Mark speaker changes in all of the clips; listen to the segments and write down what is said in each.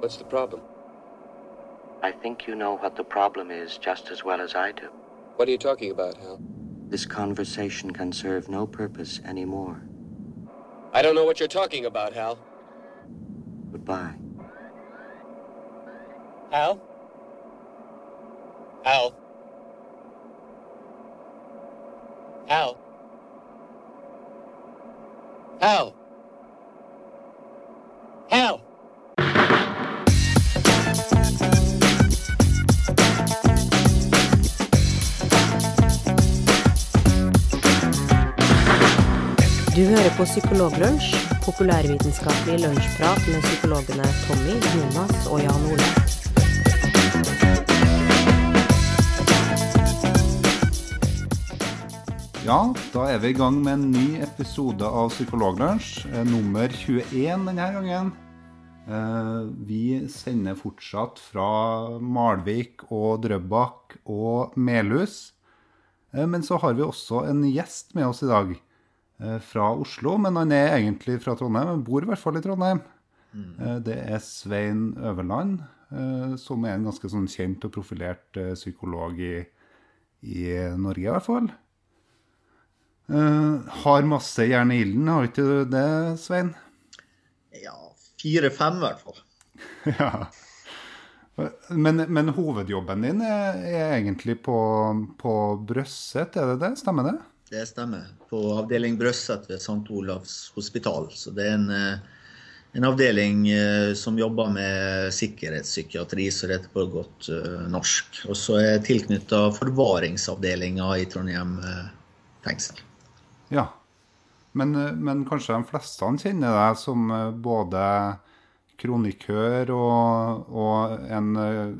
Speaker 1: What's the problem?
Speaker 2: I think you know what the problem is just as well as I do.
Speaker 1: What are you talking about, Hal?
Speaker 2: This conversation can serve no purpose anymore.
Speaker 1: I don't know what you're talking about, Hal.
Speaker 2: Goodbye.
Speaker 1: Hal? Hal? Hal? Hal?
Speaker 3: Hører på Psykologlunsj, populærvitenskapelig lunsjprat med psykologene Tommy, Jonas og Jan Ole.
Speaker 4: Ja, da er vi i gang med en ny episode av Psykologlunsj, eh, nummer 21 denne gangen. Eh, vi sender fortsatt fra Malvik og Drøbak og Melhus. Eh, men så har vi også en gjest med oss i dag fra Oslo. Men han er egentlig fra Trondheim, han bor i hvert fall i Trondheim. Mm. Det er Svein Øverland, eh, som er en ganske sånn kjent og profilert eh, psykolog i, i Norge, i hvert fall. Eh, har masse jern i ilden, har ikke du det, Svein?
Speaker 5: Ja, fire-fem i hvert fall.
Speaker 4: ja. Men, men hovedjobben din er, er egentlig på, på Brøsset, er det det? Stemmer det?
Speaker 5: Det stemmer. På avdeling Brøsset ved St. Olavs hospital. Så det er en, eh, en avdeling eh, som jobber med sikkerhetspsykiatri, så det heter på godt eh, norsk. Og så er jeg tilknytta forvaringsavdelinga i Trondheim fengsel.
Speaker 4: Ja. Men, men kanskje de fleste kjenner deg som både kronikør og, og en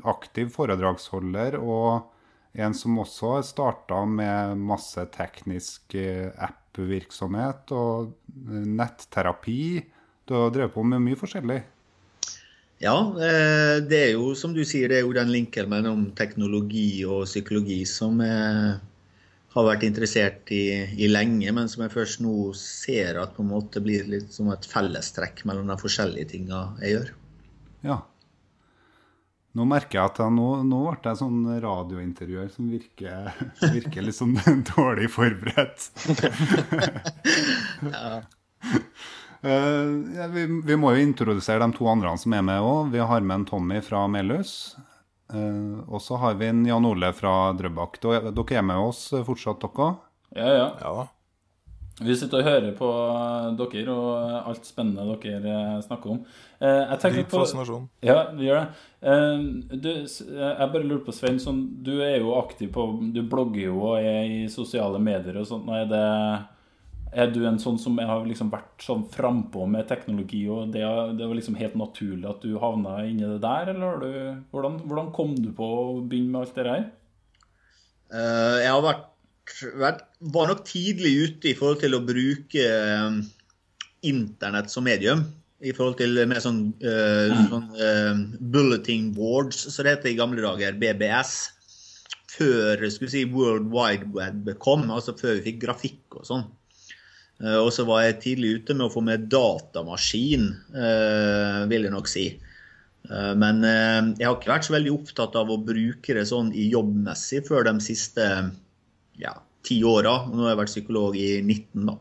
Speaker 4: aktiv foredragsholder, og en som også har starta med masse teknisk eh, app-virksomhet og eh, netterapi. Du har drevet på med mye forskjellig.
Speaker 5: Ja, eh, det er jo som du sier, det er jo den linken mellom teknologi og psykologi som jeg har vært interessert i, i lenge, men som jeg først nå ser at på en måte blir litt som et fellestrekk mellom de forskjellige tinga jeg gjør.
Speaker 4: Ja. Nå merker jeg at jeg, nå, nå ble jeg sånn radiointervjuer som virker, virker litt sånn dårlig forberedt. Eh, ja, vi, vi må jo introdusere de to andre som er med òg. Vi har med en Tommy fra Melhus. Uh, og så har vi en Jan Ole fra Drøbak. Dere er med oss fortsatt, dere Ja,
Speaker 6: Ja, ja. Vi sitter og hører på dere og alt spennende dere eh, snakker om. Eh, Jeg tenker
Speaker 7: Dyp
Speaker 6: på
Speaker 7: fascinasjon.
Speaker 6: Ja, vi gjør det. Eh, Du, jeg bare lurer på, Svein, sånn, du er jo aktiv på Du blogger jo og er i sosiale medier og sånt. Er, det, er du en sånn som har liksom vært sånn frampå med teknologi, og det, det var liksom helt naturlig at du havna inni det der, eller har du, hvordan, hvordan kom du på å begynne med alt det der?
Speaker 5: Eh, Jeg har vært, vært var nok tidlig ute i forhold til å bruke eh, internett som medium. I forhold til mer sånn, eh, sånn uh, bulleting boards, som det heter i gamle dager, BBS. Før skulle si, World Wide Web kom, altså før vi fikk grafikk og sånn. Uh, Og så var jeg tidlig ute med å få med datamaskin, eh, vil jeg nok si. Eh, Men eh, jeg har ikke vært så veldig opptatt av å bruke det sånn i jobbmessig før de siste ja, ti åra. Nå har jeg vært psykolog i 19, da.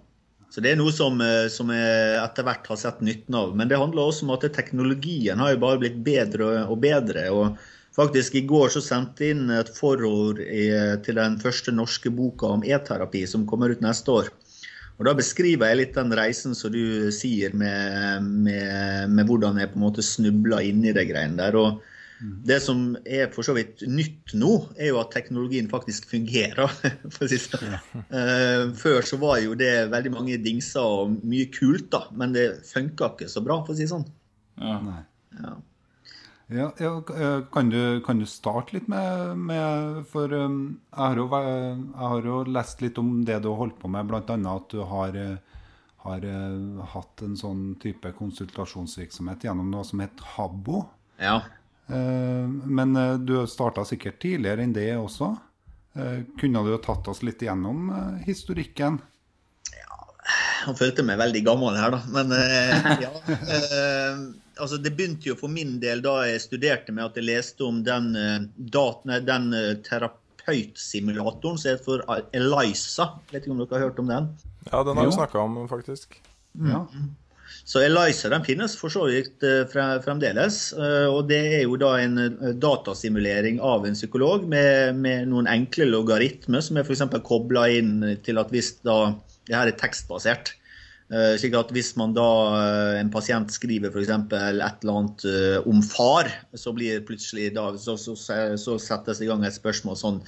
Speaker 5: Så det er noe som, eh, som jeg etter hvert har sett nytten av. Men det handler også om at teknologien har jo bare blitt bedre og bedre. og Faktisk I går så sendte jeg inn et forord til den første norske boka om e-terapi som kommer ut neste år. Og Da beskriver jeg litt den reisen som du sier, med, med, med hvordan jeg på en måte snubla inn i det greiene der. og Det som er for så vidt nytt nå, er jo at teknologien faktisk fungerer. for si sånn. Eh, Før så var jo det veldig mange dingser og mye kult, da, men det funka ikke så bra, for å si det sånn.
Speaker 6: Ja.
Speaker 5: Ja.
Speaker 4: Ja, ja, eh, kan, du, kan du starte litt med, med For um, jeg, har jo, jeg har jo lest litt om det du har holdt på med, bl.a. at du har, eh, har eh, hatt en sånn type konsultasjonsvirksomhet gjennom noe som het Habbo.
Speaker 5: ja.
Speaker 4: Eh, Men eh, du starta sikkert tidligere enn det også. Eh, Kunne du tatt oss litt gjennom historikken?
Speaker 5: Ja, jeg følte meg veldig gammel her, da. Men ja. Eh, altså det begynte jo for min del da jeg studerte med at jeg leste om den, eh, den terapeutsimulatoren som heter for Elisa. Vet ikke om dere har hørt om den?
Speaker 7: Ja, den har vi snakka om, faktisk.
Speaker 4: Ja.
Speaker 5: Så Eliza den finnes for så vidt eh, fremdeles. eh, Og det er jo da en eh, datasimulering av en psykolog med, med noen enkle logaritmer som er f.eks. kobla inn til at hvis da Det her er tekstbasert. Slik at hvis man da en pasient skriver f.eks. et eller annet om far, så blir plutselig da så, så, så settes det i gang et spørsmål sånn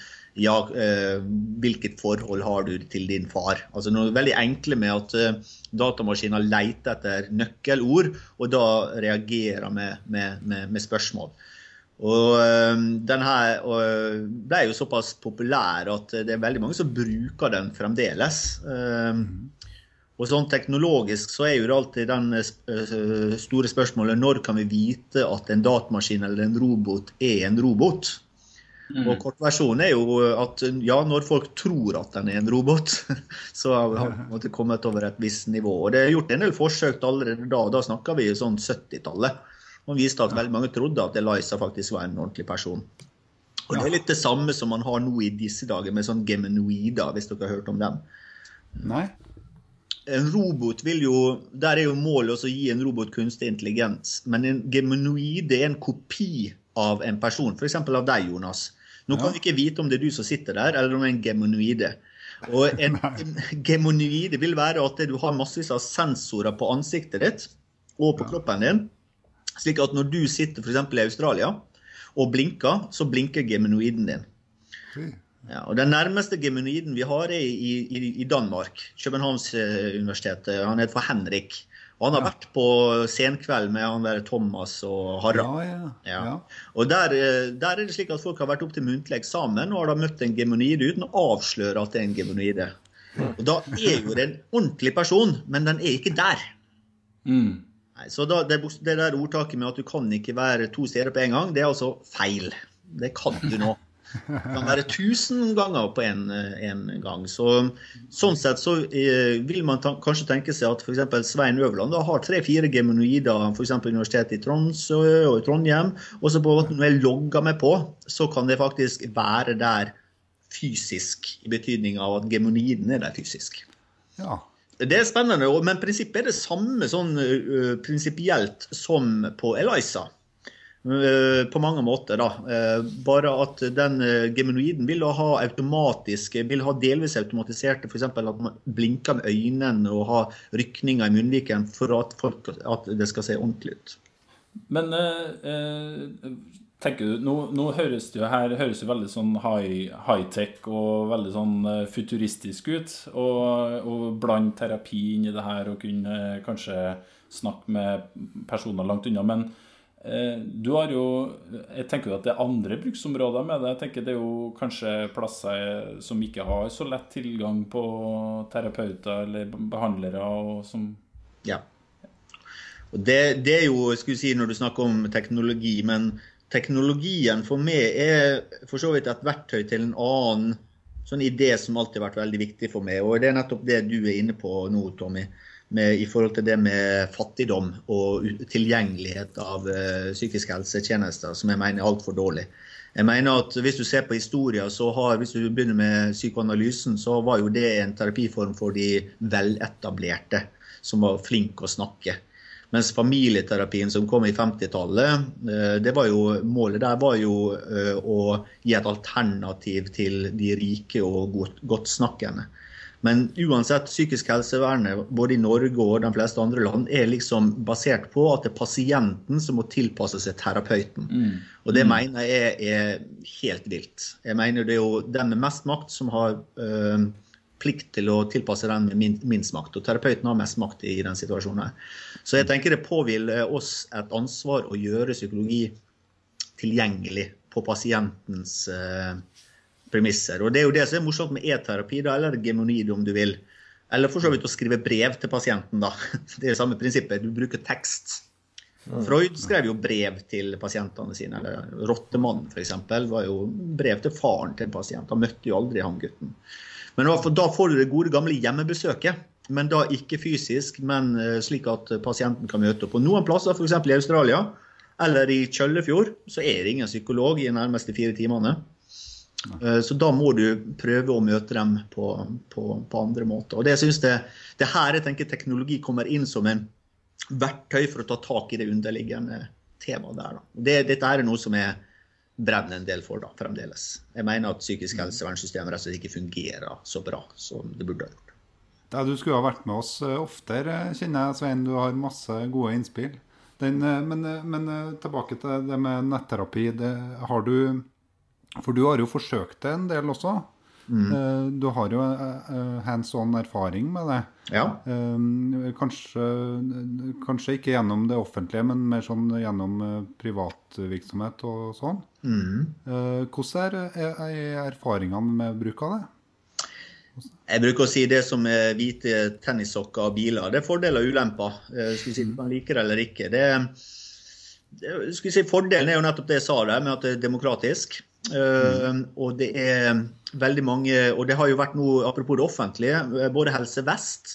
Speaker 5: ja, eh, hvilket forhold har du til din far? Altså noe veldig enkle med at eh, datamaskiner leter etter nøkkelord, og da reagerer med, med, med, med spørsmål. Og øh, den her ble jo såpass populær at det er veldig mange som bruker den fremdeles. Og sånn teknologisk så er jo det alltid den store spørsmålet når kan vi vite at en datamaskin eller en robot er en robot? Og kortversjonen er jo at ja, når folk tror at den er en robot, så har vi på en måte kommet over et visst nivå. Og det er gjort en del forsøk allerede da, da snakker vi sånn 70-tallet. Man viste at veldig mange trodde at Eliza faktisk var en ordentlig person. Og Det er litt det samme som man har nå i disse dager med sånn gemenoider, hvis dere har hørt om dem.
Speaker 4: Nei?
Speaker 5: En robot vil jo, Der er jo målet å gi en robot kunstig intelligens. Men en gemenoid er en kopi av en person, f.eks. av deg, Jonas. Nå kan vi ikke vite om det er du som sitter der, eller om det er en gemonoide. Og en, gemonoide vil være at du har massevis av sensorer på ansiktet ditt og på kroppen din. Slik at når du sitter f.eks. i Australia og blinker, så blinker gemonoiden din. Ja, og Den nærmeste gemonoiden vi har, er i, i, i Danmark. Københavnsuniversitetet. Han heter for Henrik. Og han har vært på senkveld med han der Thomas og Harald.
Speaker 4: Ja, ja.
Speaker 5: Ja. Og der, eh, der er det slik at folk har vært opp til muntlig eksamen og har da møtt en gemonide uten å avsløre at det er en gemonide. Og da er jo det en ordentlig person, men den er ikke der.
Speaker 6: Mm.
Speaker 5: Nei, så da, det, det der ordtaket med at du kan ikke være to steder på en gang, det er altså feil. Det kan du nå. Det kan være tusen ganger på en, en gang. Så, sånn sett så eh, vil man ta, kanskje tenke seg at f.eks. Svein Øverland da, har tre-fire geminoider, f.eks. Universitetet i Tromsø og i Trondheim. Og så på når jeg logger meg på, så kan det faktisk være der fysisk, i betydning av at gemenoiden er der fysisk.
Speaker 4: ja.
Speaker 5: Det er spennende, men prinsippet er det samme sånn uh, prinsipielt som på Eliza. Uh, på mange måter, da. Uh, bare at den geminoiden gemenoiden vil ha automatisk, vil ha delvis automatiserte, f.eks. at man blinker med øynene og har rykninger i munnviken for at, folk, at det skal se ordentlig ut.
Speaker 6: Men eh, eh, tenker du, nå, nå høres det jo her høres jo veldig sånn high- high-tech og veldig sånn eh, futuristisk ut. Og, og blande terapi inn i det her og kunne eh, kanskje snakke med personer langt unna. Men eh, du har jo Jeg tenker jo at det er andre bruksområder med det. Jeg tenker Det er jo kanskje plasser som ikke har så lett tilgang på terapeuter eller behandlere og som
Speaker 5: Ja. Og det, det er jo, skulle si, når du snakker om teknologi, men teknologien for meg er for så vidt et verktøy til en annen sånn idé som alltid har vært veldig viktig for meg. Og det er nettopp det du er inne på nå, Tommy. Med, I forhold til det med fattigdom og tilgjengelighet av uh, psykisk helsetjenester, som jeg mener er altfor dårlig. Jeg mener at Hvis du ser på historien, så har, hvis du begynner med psykoanalysen, så var jo det en terapiform for de veletablerte, som var flinke å snakke. Mens familieterapien som kom i 50-tallet, eh, det var jo, målet der var jo eh, å gi et alternativ til de rike og godt, godtsnakkende. Men uansett, psykisk helsevernet både i Norge og de fleste andre land er liksom basert på at det er pasienten som må tilpasse seg terapeuten. Og det mener jeg er, er helt vilt. Jeg mener det er jo den med mest makt som har øh, plikt til å tilpasse den med minst makt. Og terapeuten har mest makt i den situasjonen. her. Så jeg tenker det påhviler oss et ansvar å gjøre psykologi tilgjengelig på pasientens eh, premisser. Og Det er jo det som er morsomt med e-terapi, eller gemonid om du vil. Eller for så vidt å skrive brev til pasienten. da. Det er det samme prinsippet. Du bruker tekst. Freud skrev jo brev til pasientene sine. eller Rottemannen f.eks. var jo brev til faren til en pasient. Han møtte jo aldri han gutten. Men da får du det gode gamle hjemmebesøket. men da ikke fysisk, men eh, slik at pasienten kan møte opp. På noen plasser, f.eks. i Australia eller i Kjøllefjord, så er det ingen psykolog i de nærmeste fire timene. Eh, Så da må du prøve å møte dem på, på, på andre måter. Og Det synes det, det her jeg tenker teknologi kommer inn som en verktøy for å ta tak i det underliggende temaet der. Det, dette er noe som jeg brenner en del for da, fremdeles. Jeg mener at psykisk helsevernssystem rett og slett ikke fungerer så bra som det burde ha gjort.
Speaker 4: Ja, du skulle ha vært med oss eh, oftere, kjenner jeg, Svein. Du har masse gode innspill. Den, eh, men, men tilbake til det med netterapi. Det, har du For du har jo forsøkt det en del også. Mm. Du har jo eh, eh, hands on erfaring med det.
Speaker 5: Ja.
Speaker 4: Eh, Kanskje, kanskje ikke gjennom det offentlige, men mer sånn gjennom eh, privatvirksomhet og sånn. Mm. Hvordan er, er, er erfaringene med bruk av det?
Speaker 5: Jeg bruker å si det som er hvite tennissokker og biler. Det er fordeler og ulemper. Eh, Skal vi si Man liker det eller ikke. Det, det, skal vi si, fordelen er jo nettopp det jeg sa der, med at det er demokratisk. Eh, og det er veldig mange Og det har jo vært noe, apropos det offentlige, eh, både Helse Vest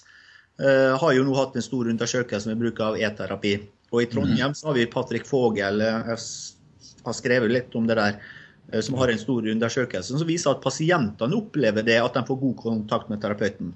Speaker 5: eh, har jo nå hatt en stor undersøkelse med bruk av e-terapi. Og i Trondheim så har vi Patrick Fogel, eh, jeg har skrevet litt om det der, eh, som har en stor undersøkelse som viser at pasientene opplever det at de får god kontakt med terapeuten.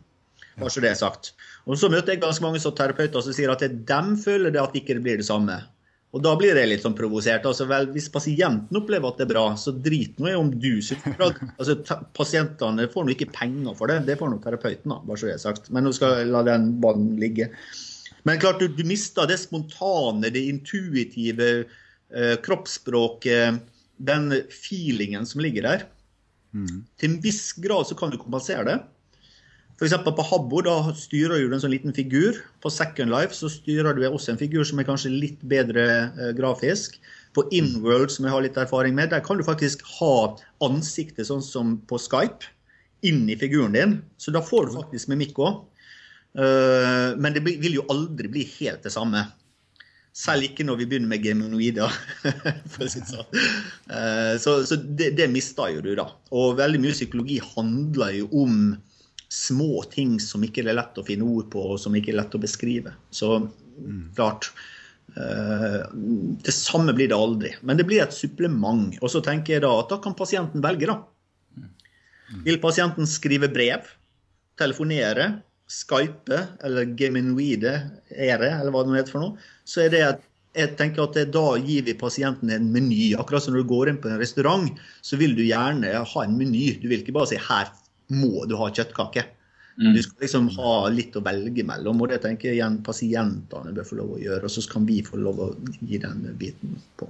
Speaker 5: Bare så det er sagt. Og så møter jeg ganske mange som terapeuter som sier at det- de føler det at ikke det blir det samme. Og da blir jeg litt sånn provosert. Altså, vel, hvis pasienten opplever at det er bra, så drit nå i om du det er bra. Altså, pasientene får nå ikke penger for det, det får nå terapeuten, da, bare så det er sagt. Men nå skal jeg la den ballen ligge. Men klart, du, du mister det spontane, det intuitive eh, kroppsspråket, den feelingen som ligger der. Til en viss grad så kan du kompensere det. F.eks. på Habbo da styrer du en sånn liten figur. På Second Life så styrer du også en figur som er kanskje litt bedre eh, grafisk. På Inworld, som jeg har litt erfaring med, der kan du faktisk ha ansiktet sånn som på Skype inn i figuren din. Så da får du faktisk mimikk òg. men det vil jo aldri bli helt det samme. Selv ikke når vi begynner med geminoider. si så. sånn. Eh, Så, så det, det mister jo du, da. Og veldig mye psykologi handler jo om små ting som ikke er lett å finne ord på, og som ikke er lett å beskrive. Så klart eh, Det samme blir det aldri. Men det blir et supplement. Og så tenker jeg da at da kan pasienten velge, da. Vil pasienten skrive brev, telefonere, skype eller geminoide ere, eller hva det nå heter for noe, så er det at jeg tenker at da gir vi pasienten en meny. Akkurat som når du går inn på en restaurant, så vil du gjerne ha en meny. Du vil ikke bare si 'her må du ha kjøttkake'. Du skal liksom ha litt å velge mellom, og det tenker jeg igjen pasientene bør få lov å gjøre. Og så kan vi få lov å gi den biten på.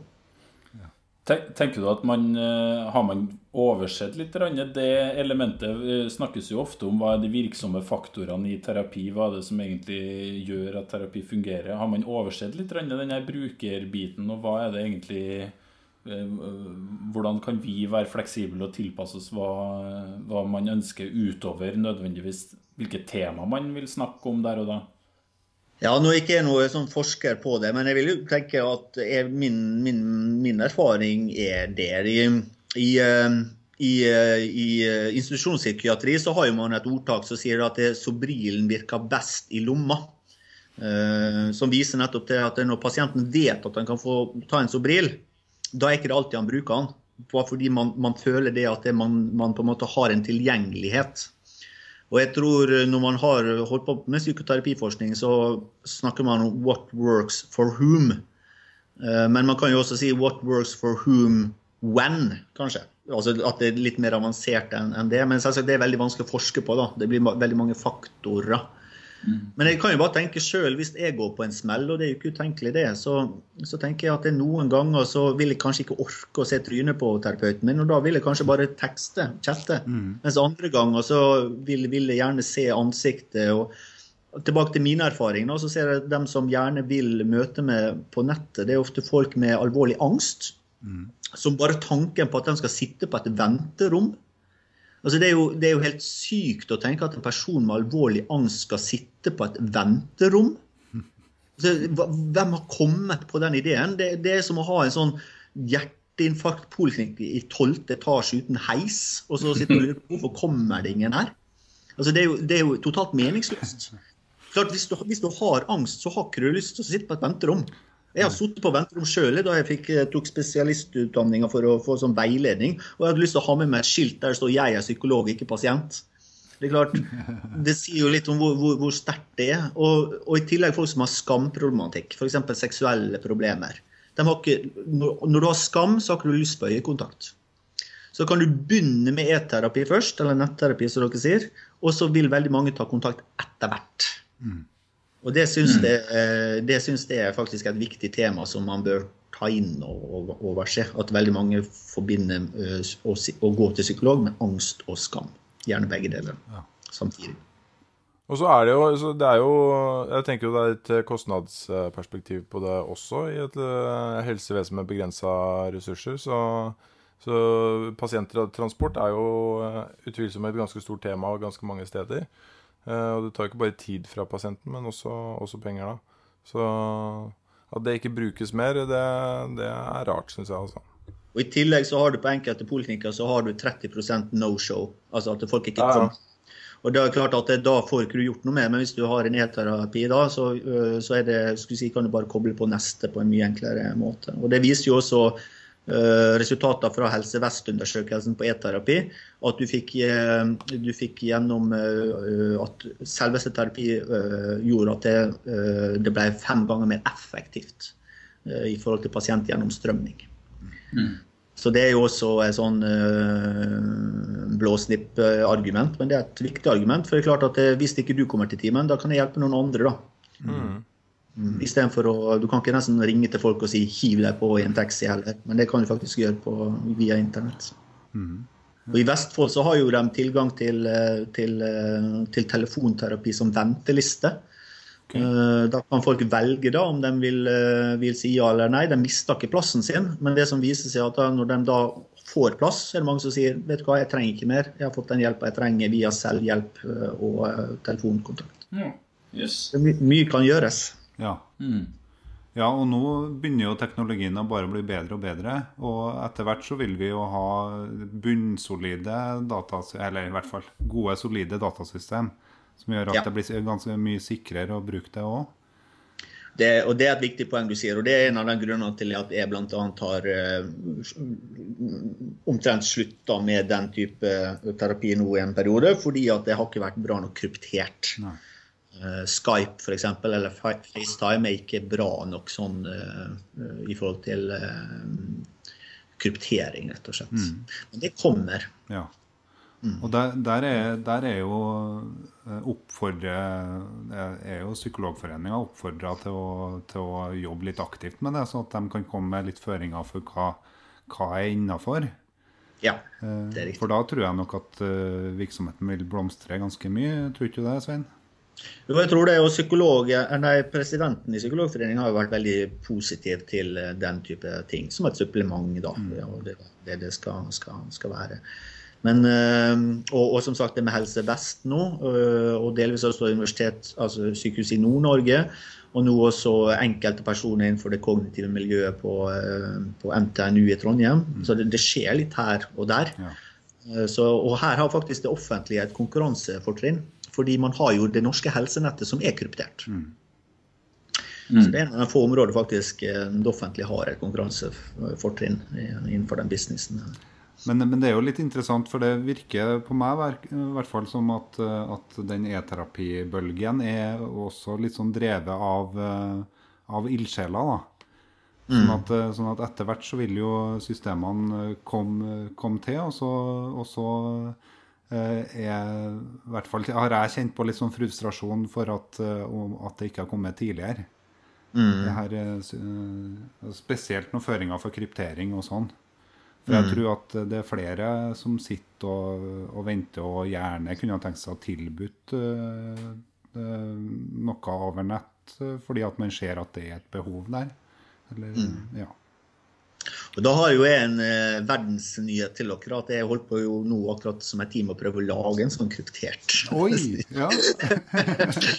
Speaker 6: Tenk- Tenker du at man eh, har man oversett litt det elementet? snakkes jo ofte om hva er de virksomme faktorene i terapi, hva er det som egentlig gjør at terapi fungerer? Har man oversett litt denne brukerbiten, og hva er det egentlig Hvordan kan vi være fleksible og tilpasse oss hva, hva man ønsker utover nødvendigvis hvilke tema man vil snakke om der og da?
Speaker 5: Ja, nå er ikke jeg noen sånn forsker på det, men jeg vil jo tenke at jeg, min, min, min erfaring er der. I, i, eh, i, eh, i eh, institusjonspsykiatri så har man et ordtak som sier at sobrilen virker best i lomma. Eh, som viser nettopp til at når pasienten vet at han kan få ta en Sobril, da er ikke det alltid han bruker den. Fordi man, man føler det at det man, man på en måte har en tilgjengelighet. Og jeg tror eh, når man har holdt på med psykoterapiforskning, så snakker man om 'what works for whom'. Eh, Men man kan jo også si 'what works for whom when', kanskje. Altså At det er litt mer avansert enn det. Men det er veldig vanskelig å forske på. da. Det blir veldig mange faktorer. Men jeg kan jo bare tenke sjøl, hvis jeg går på en smell, og det er jo ikke utenkelig det, så, så tenker jeg at det noen ganger så vil jeg kanskje ikke orke å se trynet på terapeuten min, og da vil jeg kanskje bare tekste, chatte. Mens andre ganger så vil, vil jeg gjerne se ansiktet. og Tilbake til min erfaring, så ser jeg dem som gjerne vil møte meg på nettet, det er ofte folk med alvorlig angst. Som bare tanken på at de skal sitte på et venterom Altså det, er jo, det er jo helt sykt å tenke at en person med alvorlig angst skal sitte på et venterom. Altså, hvem har kommet på den ideen? Det, det er som å ha en sånn hjerteinfarktpoliklinikk i tolvte etasje uten heis, og så sitter du og lurer på hvorfor kommer det ingen her? Altså det, er jo, det er jo totalt meningsløst. klart, hvis du, hvis du har angst, så har ikke du lyst til å sitte på et venterom. Jeg har sittet på venterom sjøl da jeg fikk, eh, tok spesialistutdanninga for å få sånn veiledning. Og jeg hadde lyst til å ha med meg et skilt der det står 'Jeg er psykolog, ikke pasient'. Det er klart, det sier jo litt om hvor, hvor, hvor sterkt det er. Og, og, i tillegg folk som har skamproblematikk, f.eks. seksuelle problemer. Ikke, når du har skam, så har ikke du lyst på øyekontakt. Så kan du begynne med e-terapi først, eller netterapi, som dere sier. Og så vil veldig mange ta kontakt etter hvert. Mm. Og det syns, mm. det, eh, det syns jeg er faktisk et viktig tema som man bør ta inn og overse. At veldig mange forbinder eh, å, gå til psykolog med angst og skam. Gjerne begge deler ja. samtidig.
Speaker 7: Og så er det, jo, det er jo Jeg tenker jo det er et kostnadsperspektiv på det også, i et eh, helsevesen med begrensa ressurser. Så, så transport er jo utvilsomt et ganske stort tema ganske mange steder. Eh, og det tar ikke bare tid fra pasienten, men også, også penger, da. Så at det ikke brukes mer, det, det er rart, syns jeg. altså.
Speaker 5: Og I tillegg så har du på enkelte poliklinikker så har du 30% no show. Altså at folk ikke kommer. Og det er klart at Da får ikke du gjort noe med, men hvis du har en e-terapi da, så, øh, så det, si, kan du bare koble på neste på en mye enklere måte. Og Det viser jo også Eh, resultater fra Helse Vest-undersøkelsen på e-terapi. At du fikk, eh, du fikk, gjennom eh, at selveste terapi gjorde at det, det, ble fem ganger mer effektivt i forhold til pasientgjennomstrømning. Mm. Så det er jo også et sånn blåsnipp-argument, men det er et viktig argument. For det er klart at hvis ikke du kommer til timen, da kan jeg hjelpe noen andre, da. Mm. Mm. Istedenfor å Du kan ikke nesten ringe til folk og si 'hiv deg på i en taxi' heller, men det kan du faktisk gjøre på, via internett. Mm. Og I Vestfold så har jo de tilgang til, eh, til, eh, til telefonterapi som venteliste. Okay. Eh, da kan folk velge da om de vil, vil, si ja eller nei. De mister ikke plassen sin, men det som viser seg at da, når de da får plass, så er det mange som sier vet du hva, jeg trenger ikke mer. Jeg har fått den hjelpa jeg trenger via selvhjelp og telefonkontakt. Ja. Yes. My, mye kan gjøres.
Speaker 4: Ja. Mm. ja, og nå begynner jo teknologien å bare bli bedre og bedre. Og etter hvert så vil vi jo ha bunnsolide datasystem, eller i hvert fall gode, solide datasystem. Som gjør at ja. det blir ganske mye sikrere å bruke det òg.
Speaker 5: Det, og det er et viktig poeng du sier, og det er en av de grunnene til at jeg bl.a. har uh, omtrent slutta med den type terapi nå i en periode, fordi at det har ikke vært bra nok kryptert. Nei. Uh, Skype f.eks. eller FaceTime er ikke bra nok sånn uh, i forhold til uh, kryptering, rett og slett. Mm. Men det kommer.
Speaker 4: Ja. Mm. Og der, der, er, der, er, jo oppfordre er jo Psykologforeninga oppfordra til, til, å jobbe litt aktivt med det, sånn at de kan komme med litt føringer for hva, hva er innafor.
Speaker 5: Ja, det er riktig.
Speaker 4: For da tror jeg nok at virksomheten vil blomstre ganske mye. Tror ikke du det, Svein?
Speaker 5: Jeg tror det, og psykolog, nei, Presidenten i Psykologforeningen har jo vært veldig positiv til eh, den type ting, som et supplement. da, mm. og Det det, det skal, skal, skal, være. Men, eh, og, og, som sagt det med Helse Vest nå, eh, og delvis også universitet, altså sykehus i Nord-Norge. Og nå også enkelte personer innenfor det kognitive miljøet på, på NTNU i Trondheim. Mm. Så det, det, skjer litt her og der. Ja. Så, og her har faktisk det offentlige et konkurransefortrinn. Fordi man har jo det norske helsenettet som er kryptert. Mm. Mm. Så det er en av få områder faktisk eh, det offentlige har et konkurransefortrinn innenfor den businessen.
Speaker 4: Men, men, det er jo litt interessant, for det virker på meg i hvert fall som at, eh, at den e-terapibølgen er også litt sånn drevet av, eh, av ildsjeler. da. Sånn mm. at, sånn at, etter hvert så vil jo systemene komme, kom til, og så, og så er, i hvert fall har jeg kjent på litt sånn frustrasjon for at, eh, at det ikke har kommet tidligere. Mm. Her, eh, spesielt noen føringer for kryptering og sånn. For jeg mm. tror at det er flere som sitter og, og venter og gjerne kunne tenkt seg å tilbudt uh, uh, noe over nett, fordi at man ser at det er et behov der. Eller, mm. ja.
Speaker 5: Og Da har jo jeg en eh, verdensnyhet til dere. at Jeg holdt på jo nå akkurat som et team å prøve å lage en sånn kryptert.
Speaker 4: Oi, ja.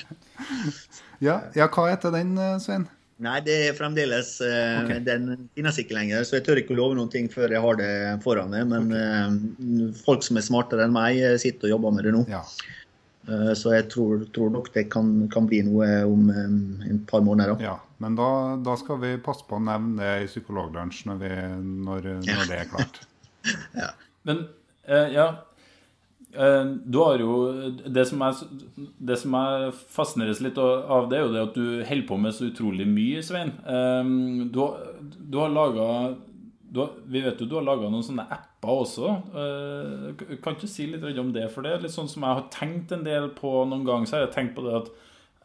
Speaker 4: ja, ja. Hva heter den, eh, Svein?
Speaker 5: Nei, det er fremdeles eh, okay. Den finnes ikke lenger, så jeg tør ikke å love noen ting før jeg har det foran meg. Men okay. eh, folk som er smartere enn meg, eh, sitter og jobber med det nå. Ja. Eh, Så jeg tror, tror nok det kan, kan bli noe om en et par måneder. Da.
Speaker 4: Ja, men da, da skal vi passe på å nevne det i Psykologlunsj når, vi- når, når det er klart. ja.
Speaker 6: Men eh, ja eh, Du har jo Det som jeg, det som jeg fascineres litt av, det er jo det at du holder på med så utrolig mye, Svein. Eh, du, har- du har laga Vi vet jo du har laga noen sånne apper også. Uh, kan du si litt om det? For det er litt sånn som jeg har tenkt en del på noen ganger. Så har jeg tenkt på det at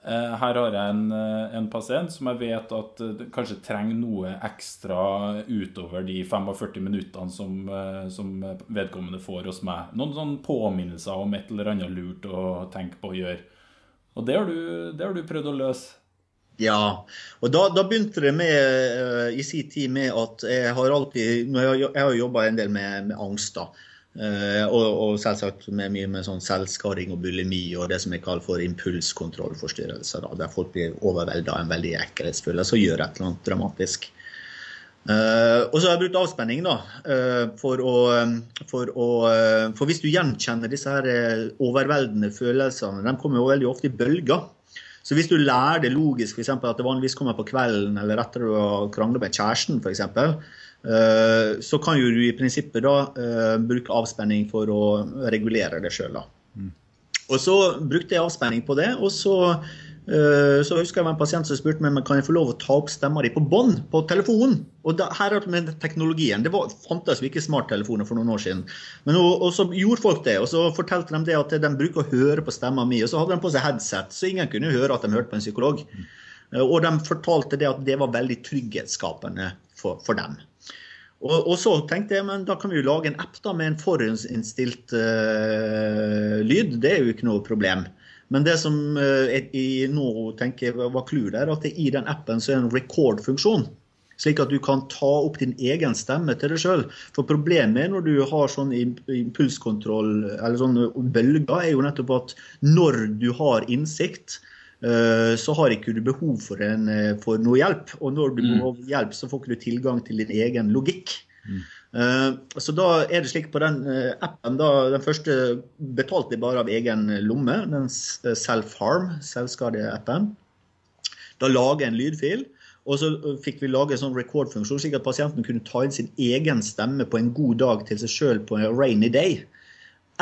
Speaker 6: uh, Her har jeg en, eh, en pasient som jeg vet at uh, kanskje trenger noe ekstra utover de 45 minuttene som, som vedkommende får hos meg. Noen sånne påminnelser om et eller annet lurt å tenke på å gjøre. Og det har du, det har du prøvd å løse.
Speaker 5: Ja, og da, da begynte det med, eh, i sin tid med at jeg har alltid Jeg, har jobba en del med, med angst. da. Uh, og, og selvsagt med mye med sånn selvskading og bulimi og det som jeg kaller for impulskontrollforstyrrelser. Da, der folk blir overvelda av en veldig ekkelhetsfølelse og gjør et eller annet dramatisk. Uh, og så har jeg brukt avspenning, da. Uh, for, å, for, å, for hvis du gjenkjenner disse her overveldende følelsene, de kommer jo veldig ofte i bølger. Så hvis du lærer det logisk, f.eks. at det vanligvis kommer på kvelden eller etter du har krangla med kjæresten, f.eks., eh, så kan jo du i prinsippet da eh, bruke avspenning for å regulere det sjøl. Og så brukte jeg avspenning på det, og så, så husker jeg var en pasient som spurte meg kan jeg få lov å ta opp stemma di på bånd på telefonen. Og da, her er det med teknologien. Det var, fantes jo ikke smarttelefoner for noen år siden. Men og, og så gjorde folk det, og så fortalte de det at de bruker å høre på stemma mi. Og så hadde de på seg headset, så ingen kunne høre at de hørte på en psykolog. Eh, Og de fortalte det at det var veldig trygghetsskapende for, for dem. Og, og så tenkte jeg men da kan vi jo lage en app da med en forhåndsinnstilt uh, lyd. Det er jo ikke noe problem. Men det som eh, jeg, jeg nå tenker jeg var clou der, at det i den appen så er det en record-funksjon. Slik at du kan ta opp din egen stemme til deg sjøl. For problemet når du har sånn impulskontroll eller sånne bølger, er jo nettopp at når du har innsikt, eh, så har ikke du behov for, en, eh, for noe hjelp. Og når du behøver hjelp, så får ikke du tilgang til din egen logikk. Eh, Så da er det slik på den eh, appen, da, den første betalte jeg bare av egen lomme, den eh, Self-Harm, selvskadeappen. Da lager jeg en lydfil, og så eh, fikk vi lage en sånn record-funksjon, slik at pasienten kunne ta inn sin egen stemme på en god dag til seg sjøl på en rainy day.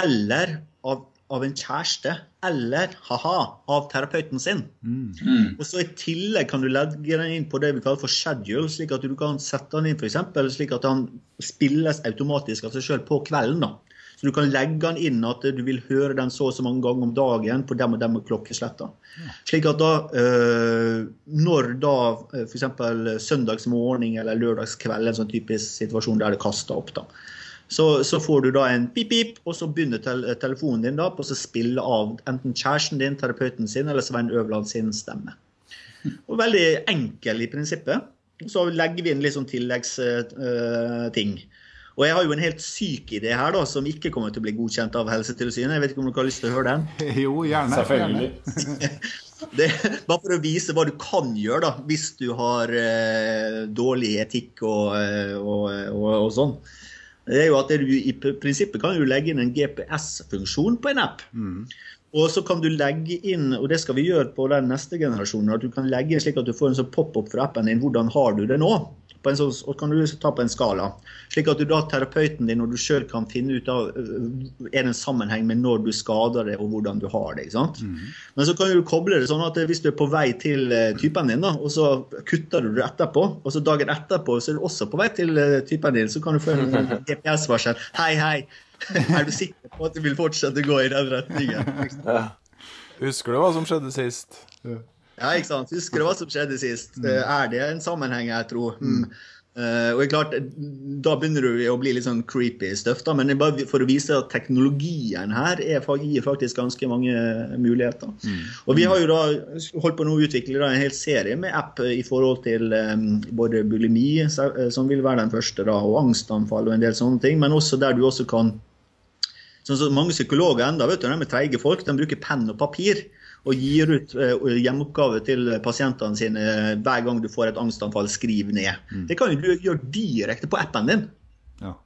Speaker 5: Eller av, av en kjæreste. Eller, ha-ha, av terapeuten sin. Og så I tillegg kan du legge den inn på det vi kaller for schedule, slik at du kan sette den inn for eksempel, slik at den spilles automatisk av seg sjøl på kvelden. da. Så du kan legge den inn at du vil høre den så og så mange ganger om dagen på dem og dem klokkesletter. Slik at da, øh, når da øh, f.eks. søndagsmorgen eller lørdagskveld, en sånn typisk situasjon der det kaster opp, da, så, så får du da en pip-pip, og så begynner tel telefonen din da på å spille av enten kjæresten din, terapeuten sin eller Svein Øverland sin stemme. Og veldig enkel i prinsippet. Så legger vi inn litt sånn tilleggsting. og jeg har jo en helt syk idé her da, som ikke kommer til å bli godkjent av Helsetilsynet. Jeg vet ikke om dere har lyst til å høre den?
Speaker 4: Jo, gjerne.
Speaker 6: Selvfølgelig.
Speaker 5: Det, bare for å vise hva du kan gjøre da, hvis du har uh, dårlig etikk og, eh, og, og, og sånn. Det er jo at du i prinsippet kan du legge inn en GPS-funksjon på en app. Og så kan du legge inn, og det skal vi gjøre på den neste generasjonen, at du kan legge inn slik at du får en sånn pop-opp fra appen din. Hvordan har du det nå? På en sånn, og kan du ta på en skala. Slik at du da terapeuten din og du sjøl kan finne ut av er det en sammenheng med når du skader det og hvordan du har det. ikke sant? Men så kan du koble det sånn at hvis du er på vei til typen din, da, og så kutter du det etterpå, og så dagen etterpå så er du også på vei til typen din, så kan du få en GPS-varsel. Hei, hei. Er du sikker på at du vil fortsette å gå i den retningen?
Speaker 7: Husker du hva som skjedde sist?
Speaker 5: Ja, ikke sant? Husker du hva som skjedde sist? Mm. Er det en sammenheng, jeg tror? Mm. Uh, og klart, Da begynner du å bli litt sånn creepy stuff, da, men bare for å vise at teknologien her er, gir faktisk ganske mange muligheter. Og Vi har jo da holdt på å utvikle da en hel serie med app i forhold til um, både bulimi, eh, som vil være den første, da, og angstanfall og en del sånne ting, men også der du også kan Sånn som Mange psykologer enda, vet du, de er treige folk, de bruker penn og papir og gir ut eh, hjemmeoppgave til pasientene sine hver gang du får et angstanfall. Skriv ned. Det kan du gjøre direkte på appen din.
Speaker 4: Ja.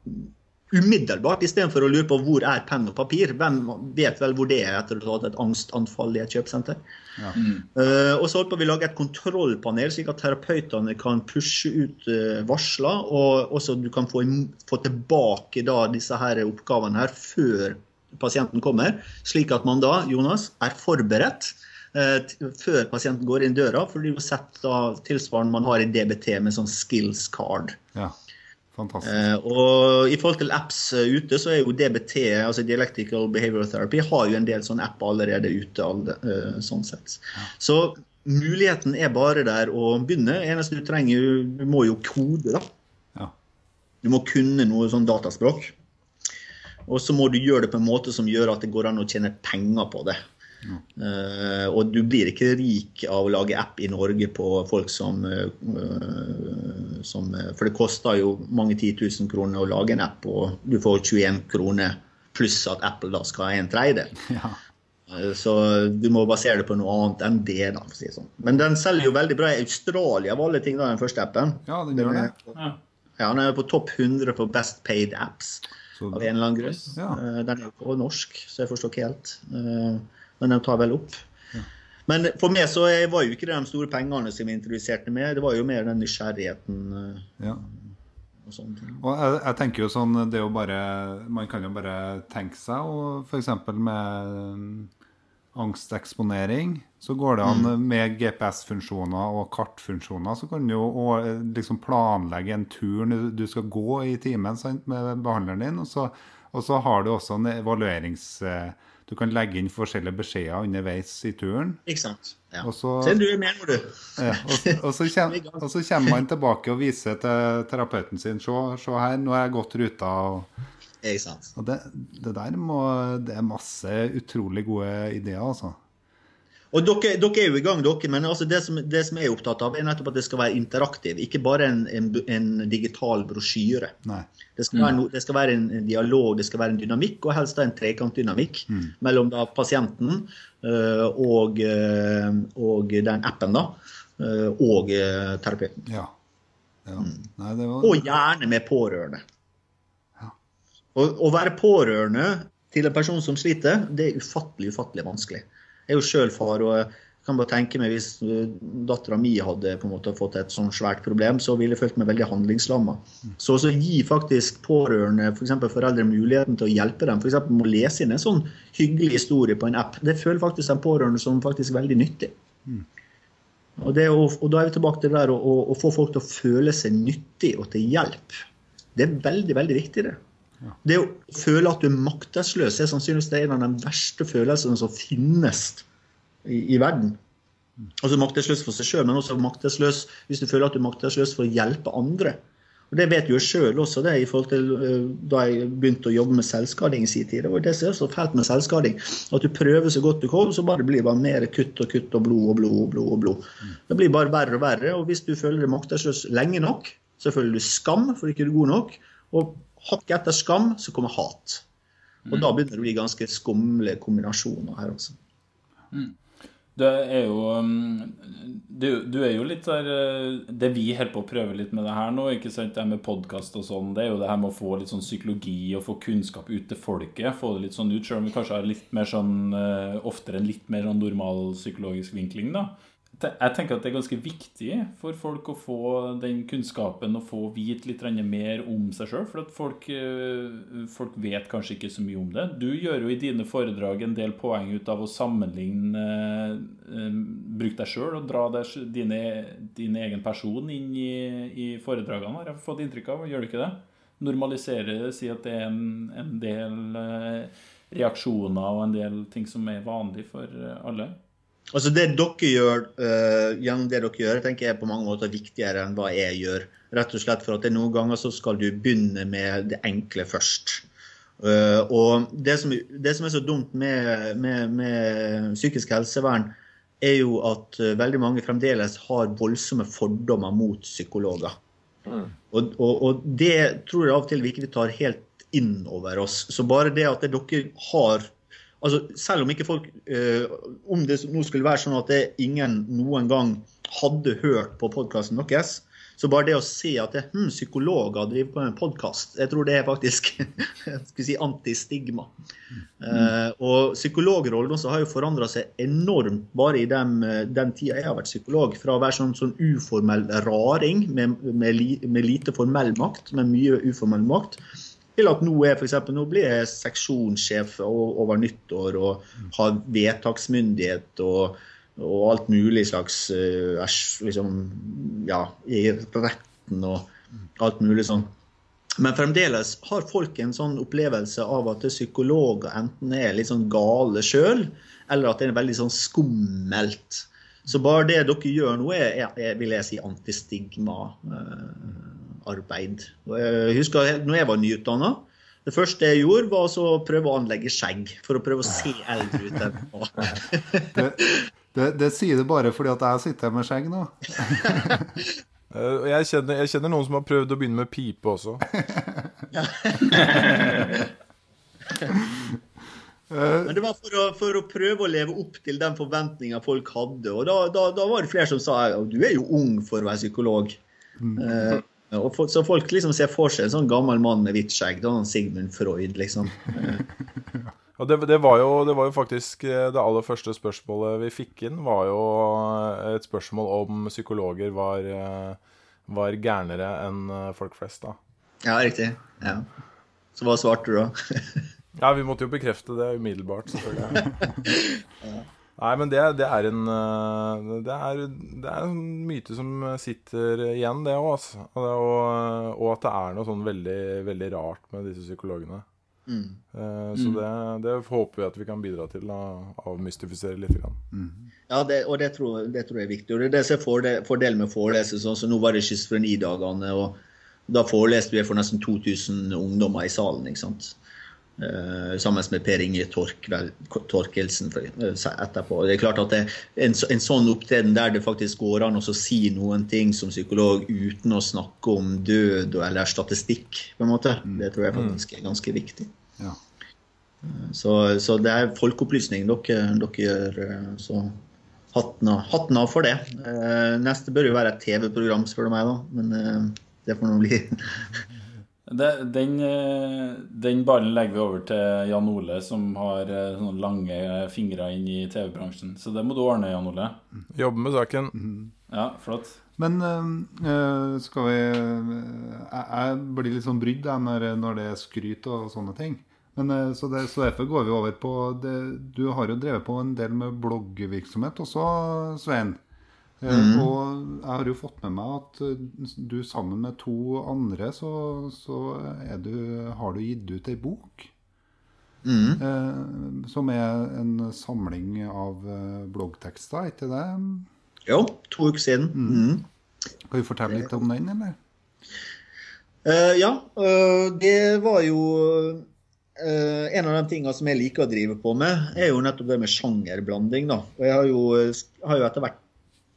Speaker 5: umiddelbart, istedenfor å lure på hvor er penn og papir. Hvem vet vel hvor det er etter å ha hatt et angstanfall i et kjøpesenter? Eh, og så håper vi å lage et kontrollpanel, slik at terapeutene kan pushe ut uh, varsler, og også du kan få, få tilbake da disse her oppgavene her før pasienten kommer, slik at man da, Jonas, er forberedt eh, før pasienten går inn døra, for det er jo sett da tilsvarende man har i DBT med sånn skills card.
Speaker 4: Ja. Fantastisk.
Speaker 5: Eh, og i forhold til apps eh, ute, så er jo DBT, altså Dialectical Behavioral Therapy, har jo en del sånne apper allerede ute. sånn sett. Så muligheten er bare der å begynne. Eneste du trenger, du må jo kode, da.
Speaker 4: Ja.
Speaker 5: Du må kunne noe sånn dataspråk. Og så må du gjøre det på en måte som gjør at det går an å tjene penger på det. Eh, og du blir ikke rik av å lage app i Norge på folk som, eh, som eh, For det koster jo mange 10 000 kroner å lage en app, og du får 21 kroner pluss at Apple da skal ha en tredjedel.
Speaker 4: Ja.
Speaker 5: Så du må basere det på noe annet enn det. da, si sånn. Men den selger jo veldig bra i Australia, av alle ting, da, den første appen.
Speaker 4: ja, den gjør det.
Speaker 6: Ja.
Speaker 5: Ja, Den er på topp 100 på Best Paid Apps
Speaker 4: Så,
Speaker 5: av en eller annen grunn.
Speaker 4: Ja.
Speaker 5: Eh, Den er jo på norsk, så jeg forstår ikke helt. Eh, Men de tar vel opp. Men for meg så var jo ikke det de store pengene som vi introduserte med, det var jo mer den nysgjerrigheten eh,
Speaker 4: ja.
Speaker 5: og sånne ting.
Speaker 4: Og jeg, jeg tenker jo sånn, det er jo bare Man kan jo bare tenke seg, og f.eks. med angsteksponering, så går det an
Speaker 5: Mm.
Speaker 4: med GPS-funksjoner og kartfunksjoner, så kan du jo liksom planlegge en tur du- skal gå i timen sant, med behandleren din, og så, og så har du også en evaluerings... eh, Du kan legge inn forskjellige beskjeder underveis i turen.
Speaker 5: Ikke sant? Ja.
Speaker 4: Og så,
Speaker 5: Send du med nå, du.
Speaker 4: ja, og, og, så kommer, og så kommer man tilbake og viser til terapeuten sin se her, nå har jeg gått ruta. Og,
Speaker 5: Ikke sant?
Speaker 4: og det, det der må Det er masse utrolig gode ideer, altså.
Speaker 5: Og dere, dere er jo i gang, dere, men altså det, som, det som jeg er opptatt av, er nettopp at det skal være interaktiv. Ikke bare en, en, en digital brosjyre.
Speaker 4: Nei.
Speaker 5: Det skal, være no, det skal være en, en dialog, det skal være en dynamikk, og helst en trekantdynamikk mellom da pasienten øh, og, øh, og den appen, da, øh, og terapeuten.
Speaker 4: Ja. ja. Nei, det var
Speaker 5: Og gjerne med pårørende. Å, være pårørende til en person som sliter, det er ufattelig, ufattelig vanskelig. Jeg er jo sjøl far, og jeg kan bare tenke meg hvis dattera mi hadde på en måte fått et sånn svært problem, så ville jeg følt meg veldig handlingslamma. Så å gi faktisk pårørende, f.eks. For foreldre, muligheten til å hjelpe dem, f.eks. med å lese inn en sånn hyggelig historie på en app, det føler faktisk den pårørende som faktisk veldig nyttig. Og, det å, og da er vi tilbake til det der å, å, å få folk til å føle seg nyttig og til hjelp. Det er veldig, veldig viktig, det. Det å føle at du er maktesløs, er sannsynligvis det er en av de verste følelsene som finnes i, i verden. Altså maktesløs for seg sjøl, men også maktesløs hvis du føler at du er maktesløs for å hjelpe andre. Og Det vet jeg jo sjøl også, det i forhold til eh, da jeg begynte å jobbe med selvskading i sin tid. Det var det som er så fælt med selvskading. At du prøver så godt du kan, så bare blir det bare mer kutt og kutt og blod og blod og blod. og blod. Det blir bare verre og verre. Og hvis du føler deg maktesløs lenge nok, så føler du skam for ikke du er god nok. Og hakket etter skam, så kommer hat. Og da begynner det å bli ganske skumle kombinasjoner her også.
Speaker 6: Det er jo um, du, du er jo litt der uh, Det vi holder på å prøve litt med det her nå, ikke sant, det her med podkast og sånn, det er jo det her med å få litt sånn psykologi og få kunnskap ut til folket. Få det litt sånn ut, selv om vi kanskje har litt mer sånn uh, oftere en litt mer sånn normal psykologisk vinkling, da. Jeg tenker at det er ganske viktig for folk å få den kunnskapen og få vite litt mer om seg sjøl. For at folk, eh, folk vet kanskje ikke så mye om det. Du gjør jo i dine foredrag en del poeng ut av å sammenligne eh, Bruk deg sjøl og dra deg, dine, din egen person inn i, i foredragene, har jeg fått inntrykk av. Gjør du ikke det? Normalisere det, si at det er en, en del eh, reaksjoner og en del ting som er vanlig for alle.
Speaker 5: Altså Det dere gjør uh, gjennom det dere gjør, tenker jeg er på mange måter viktigere enn hva jeg gjør. Rett og slett for at det noen ganger så skal du begynne med det enkle først. Uh, og det som, det som er så dumt med, med, med psykisk helsevern, er jo at øh, veldig mange fremdeles har voldsomme fordommer mot psykologer. Og, og, og det tror jeg av og til vi ikke tar helt inn over oss. Så bare det at det dere har altså Selv om ikke folk eh, Om det nå skulle være sånn at det ingen noen gang hadde hørt på podkasten deres, Så bare det å se at det, hm, psykologer driver på med podkast, jeg tror det er faktisk si, antistigma. Eh, og psykologrollen også har jo forandra seg enormt bare i den, den tida jeg har vært psykolog. Fra å være sånn, sånn uformell raring med, med, med lite formell makt, men mye uformell makt, til at nå, er for eksempel, nå blir jeg seksjonssjef over nyttår og har vedtaksmyndighet og, og alt mulig slags eh, liksom, ja, i retten og alt mulig sånn. Men fremdeles har folk en sånn opplevelse av at psykologer enten er litt sånn gale sjøl, eller at det er veldig sånn skummelt. Så bare det dere gjør nå, er, er, vil jeg si, antistigma-arbeid. Jeg husker når jeg var nyutdanna. Det første jeg gjorde, var å prøve å anlegge skjegg. For å prøve å se eldre ut enn jeg var.
Speaker 4: Det, det, det sier du bare fordi at jeg sitter her med skjegg nå.
Speaker 7: Eh, jeg, kjenner, jeg kjenner noen som har prøvd å begynne med pipe også.
Speaker 5: Men det var for å, for å prøve å leve opp til den forventninga folk hadde. Og da, da, da var det flere som sa at du er jo ung for å være psykolog. Eh, og for, så folk liksom ser for seg en sånn gammel mann med hvitt skjegg. Da Sigmund Freud, liksom.
Speaker 7: Ja, det, det, var jo, det var jo faktisk eh, det aller første spørsmålet vi fikk inn, var jo eh, et spørsmål om psykologer var, eh, var gærnere enn folk flest, da.
Speaker 5: ja, riktig. Ja. Så hva svarte du da?
Speaker 7: Ja, vi måtte jo bekrefte det umiddelbart, selvfølgelig. Nei, men det, det er en eh, det er, det er en myte som sitter igjen, det òg, altså. Og, og, og at det er noe sånn veldig, veldig rart med disse psykologene. Mm. Så det, det håper vi at vi kan bidra til å avmystifisere litt. Mm.
Speaker 5: Ja, det, og det tror, det tror jeg er viktig. Og det er det som er fordel, fordelen med. Sånn, så nå var det schizofrenidagene, og da foreleste vi for nesten 2000 ungdommer i salen. ikke sant? Eh, sammen med Per Inge Torkelsen eh, etterpå. Det er klart at det, en, en sånn opptreden der det faktisk går an å så si noen ting som psykolog uten å snakke om død eller statistikk, på en måte, det tror jeg faktisk er ganske viktig.
Speaker 4: Ja.
Speaker 5: Så, så det er folkeopplysning dere, dere gjør. eh, Så hatten av, hatten av for det. Eh, Neste bør jo være et TV-program, spør du meg, da. Men eh, det får nå bli.
Speaker 6: Det, den, eh, den ballen legger vi over til Jan Ole, som har eh, sånne lange fingre inn i TV-bransjen. Så det må du ordne, Jan Ole.
Speaker 7: Jobbe med saken.
Speaker 6: Ja, flott.
Speaker 4: Men øh, skal vi øh, jeg, jeg blir litt sånn brydd når, når det er skryt og sånne ting. Men, øh, så, det, så derfor går vi over på det, Du har jo drevet på en del med bloggvirksomhet også, Svein. Eh, Og jeg har jo fått med meg at øh, du sammen med to andre så, så du, har du gitt ut ei bok. Eh, som er en samling av øh, bloggtekster, er ikke det?
Speaker 5: Jo, to uker siden. Mm.
Speaker 4: Kan du fortelle litt om den, eller?
Speaker 5: Eh, ja, eh, det var jo Uh, En av de tingene som jeg liker å drive på med, er jo nettopp det med sjangerblanding. da. Og jeg har jo, har jo etter hvert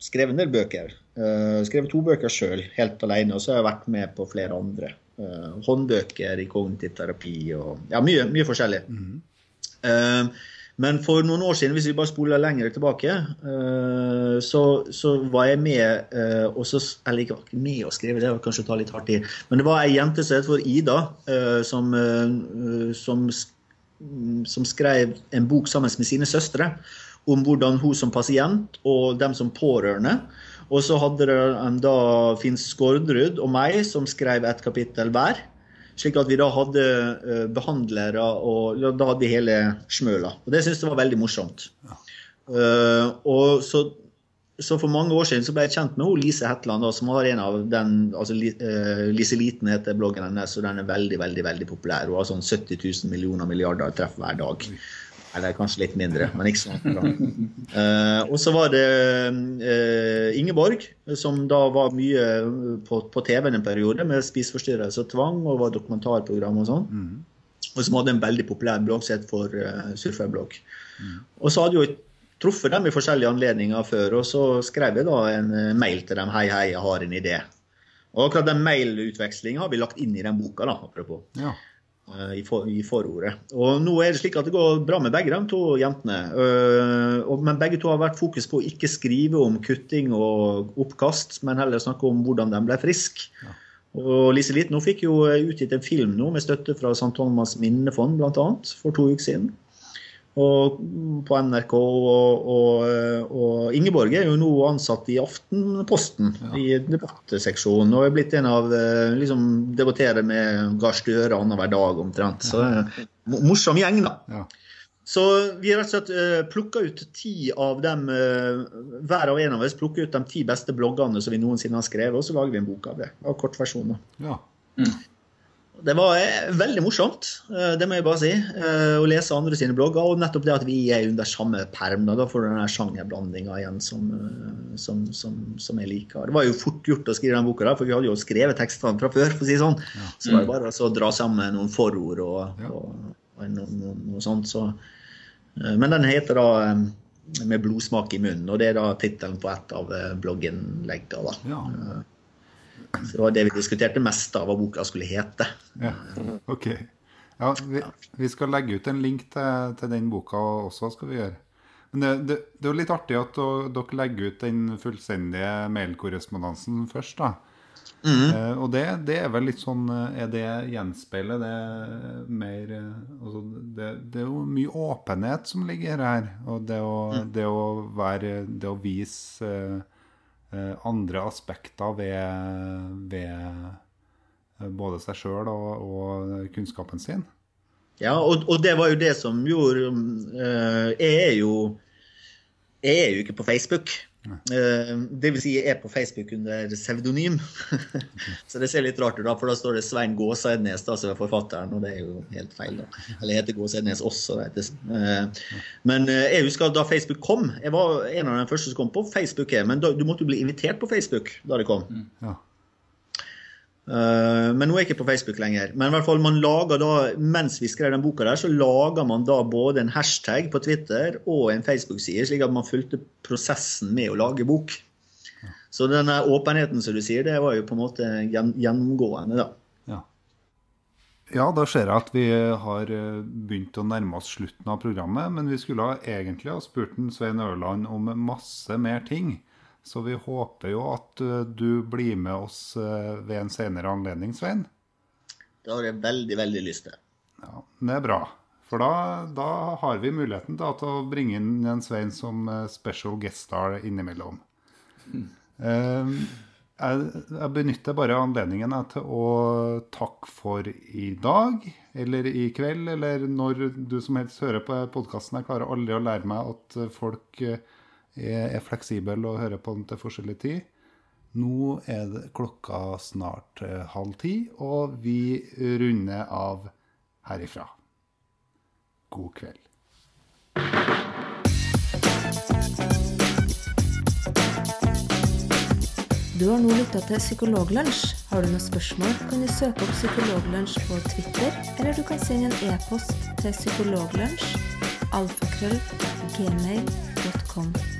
Speaker 5: skrevet en del bøker. Uh, skrevet to bøker sjøl, helt alene, og så har jeg vært med på flere andre. Uh, håndbøker i kognitiv terapi og ja, mye, mye forskjellig. Eh, men for noen år siden, hvis vi bare spoler lenger tilbake, så, så var jeg med og så, Eller ikke var med og skrev, det var kanskje å ta litt hardt i. Men det var ei jente som het for Ida, som, som, som skrev en bok sammen med sine søstre om hvordan hun som pasient og dem som pårørende. Og så hadde en da Finn Skårdrud og meg som skrev et kapittel hver. Slik at vi da hadde eh, behandlere, og da hadde vi hele smøla. Og det syntes jeg var veldig morsomt. Eh, og så, så for mange år siden så ble jeg kjent med hun Lise Hetland, da, som har en av den altså eh, Lise Liten heter bloggen hennes, og den er veldig veldig, veldig populær. Hun har sånn 70 000 millioner milliarder treff hver dag. Eller kanskje litt mindre, men ikke sånn langt. Eh, og så var det uh, Ingeborg, som da var mye på, på TV en periode med spiseforstyrrelse og tvang, og var dokumentarprogram og sånn. Og som hadde en veldig populær blogg som for uh, Surferblogg. Og så hadde jo truffet dem i forskjellige anledninger før, og så skrev jeg da en eh, mail til dem. Hei, hei, jeg har en idé. Og akkurat den mailutvekslinga har vi lagt inn i den boka, da, apropos.
Speaker 4: Ja.
Speaker 5: Eh, i, for, i forordet. Og nå er det slik at det går bra med begge de to jentene. Uh, og, men begge to har vært fokus på å ikke skrive om kutting og oppkast, men heller snakke om hvordan de ble friske. Og Lise Liten hun fikk jo utgitt en film nå med støtte fra St. Thomas minnefond bl.a. for to uker siden. Og på NRK. Og, og, og Ingeborg er jo nå ansatt i Aftenposten, i debattseksjonen. Og er blitt en av eh, liksom, Debatterer med Gahr Støre annenhver dag omtrent. Så en morsom gjeng, da.
Speaker 4: Ja.
Speaker 5: Så vi har rett og slett uh, plukka ut ti av dem, uh, hver av en av oss plukka ut de ti beste bloggene som vi noensinne har skrevet, og så lager vi en bok av det. Av kortversjoner.
Speaker 4: ja.
Speaker 5: Det var eh, veldig morsomt, eh, det må jeg bare si, eh, å lese andre sine blogger. Og nettopp det at vi er under samme perm. Da, får du den sjangerblandinga igjen som, som, som, som jeg liker. Det var jo fort gjort å skrive den boka, da, for vi hadde jo skrevet tekstene fra før. for å si sånn. Ja. Så var det bare å dra sammen noen forord og,
Speaker 4: Ja.
Speaker 5: og, og noe, noe, noe sånt. Så. Men den heter da 'Med blodsmak i munnen', og det er da tittelen på et av blogginnleggene.
Speaker 4: ja.
Speaker 5: Så det var det vi diskuterte mest av hva boka skulle hete.
Speaker 4: Ja, ok. Ja, vi, vi skal legge ut en link til, til den boka også, skal vi gjøre. Men det, det, det er jo litt artig at dere legger ut den fullstendige mailkorrespondansen først, da. Eh, og det, det er vel litt sånn eh, Er det gjenspeilet det mer eh, altså det, det er jo mye åpenhet som ligger her. Og det å, det å være Det å vise eh, andre aspekter ved, ved eh, både seg sjøl og, og kunnskapen sin.
Speaker 5: Ja, og, og det var jo det som gjorde eh, Jeg er jo Jeg er jo ikke på Facebook. Eh, det vil si, jeg er på Facebook under pseudonym. så det ser litt rart ut, da, for da står det Svein Gåseidnes, da, som er forfatteren, og det er jo helt feil. da. Eller jeg heter Gåseidnes også. da, heter- eh, men eh, jeg husker da Facebook kom Jeg var en av de første som kom på Facebook, men da, du måtte jo bli invitert på Facebook da det kom.
Speaker 4: Ja.
Speaker 5: Eh, men nå er jeg ikke på Facebook lenger. Men i hvert fall man lager da, mens vi skrev den boka der, så lager man da både en hashtag på Twitter og en Facebook-side, slik at man fulgte prosessen med å lage bok. Så denne åpenheten som du sier, det var jo på en måte gjennomgående, da.
Speaker 4: Ja. ja, da ser jeg at vi har eh, begynt å nærme oss slutten av programmet. Men vi skulle egentlig ha spurt Svein Ørland om masse mer ting. Så vi håper jo at eh, du blir med oss eh, ved en senere anledning, Svein.
Speaker 5: Det har jeg veldig, veldig lyst til.
Speaker 4: Ja, Det er bra. For da, da har vi muligheten da, til å bringe inn en Svein som eh, special guest star innimellom. Mm. jeg, jeg benytter bare anledningen til å takke for i dag, eller i kveld, eller når du som helst hører på podkasten. Jeg klarer aldri å lære meg at folk eh, er, fleksible og hører på den til forskjellig tid. Nå er det klokka snart eh, halv ti, og vi runder av herifra. God kveld.
Speaker 8: Du har nå lytta til Psykologlunsj. Har du noen spørsmål, kan du søke opp Psykologlunsj på Twitter, eller du kan sende en e-post til psykologlunsj alfakrøll gmail.com.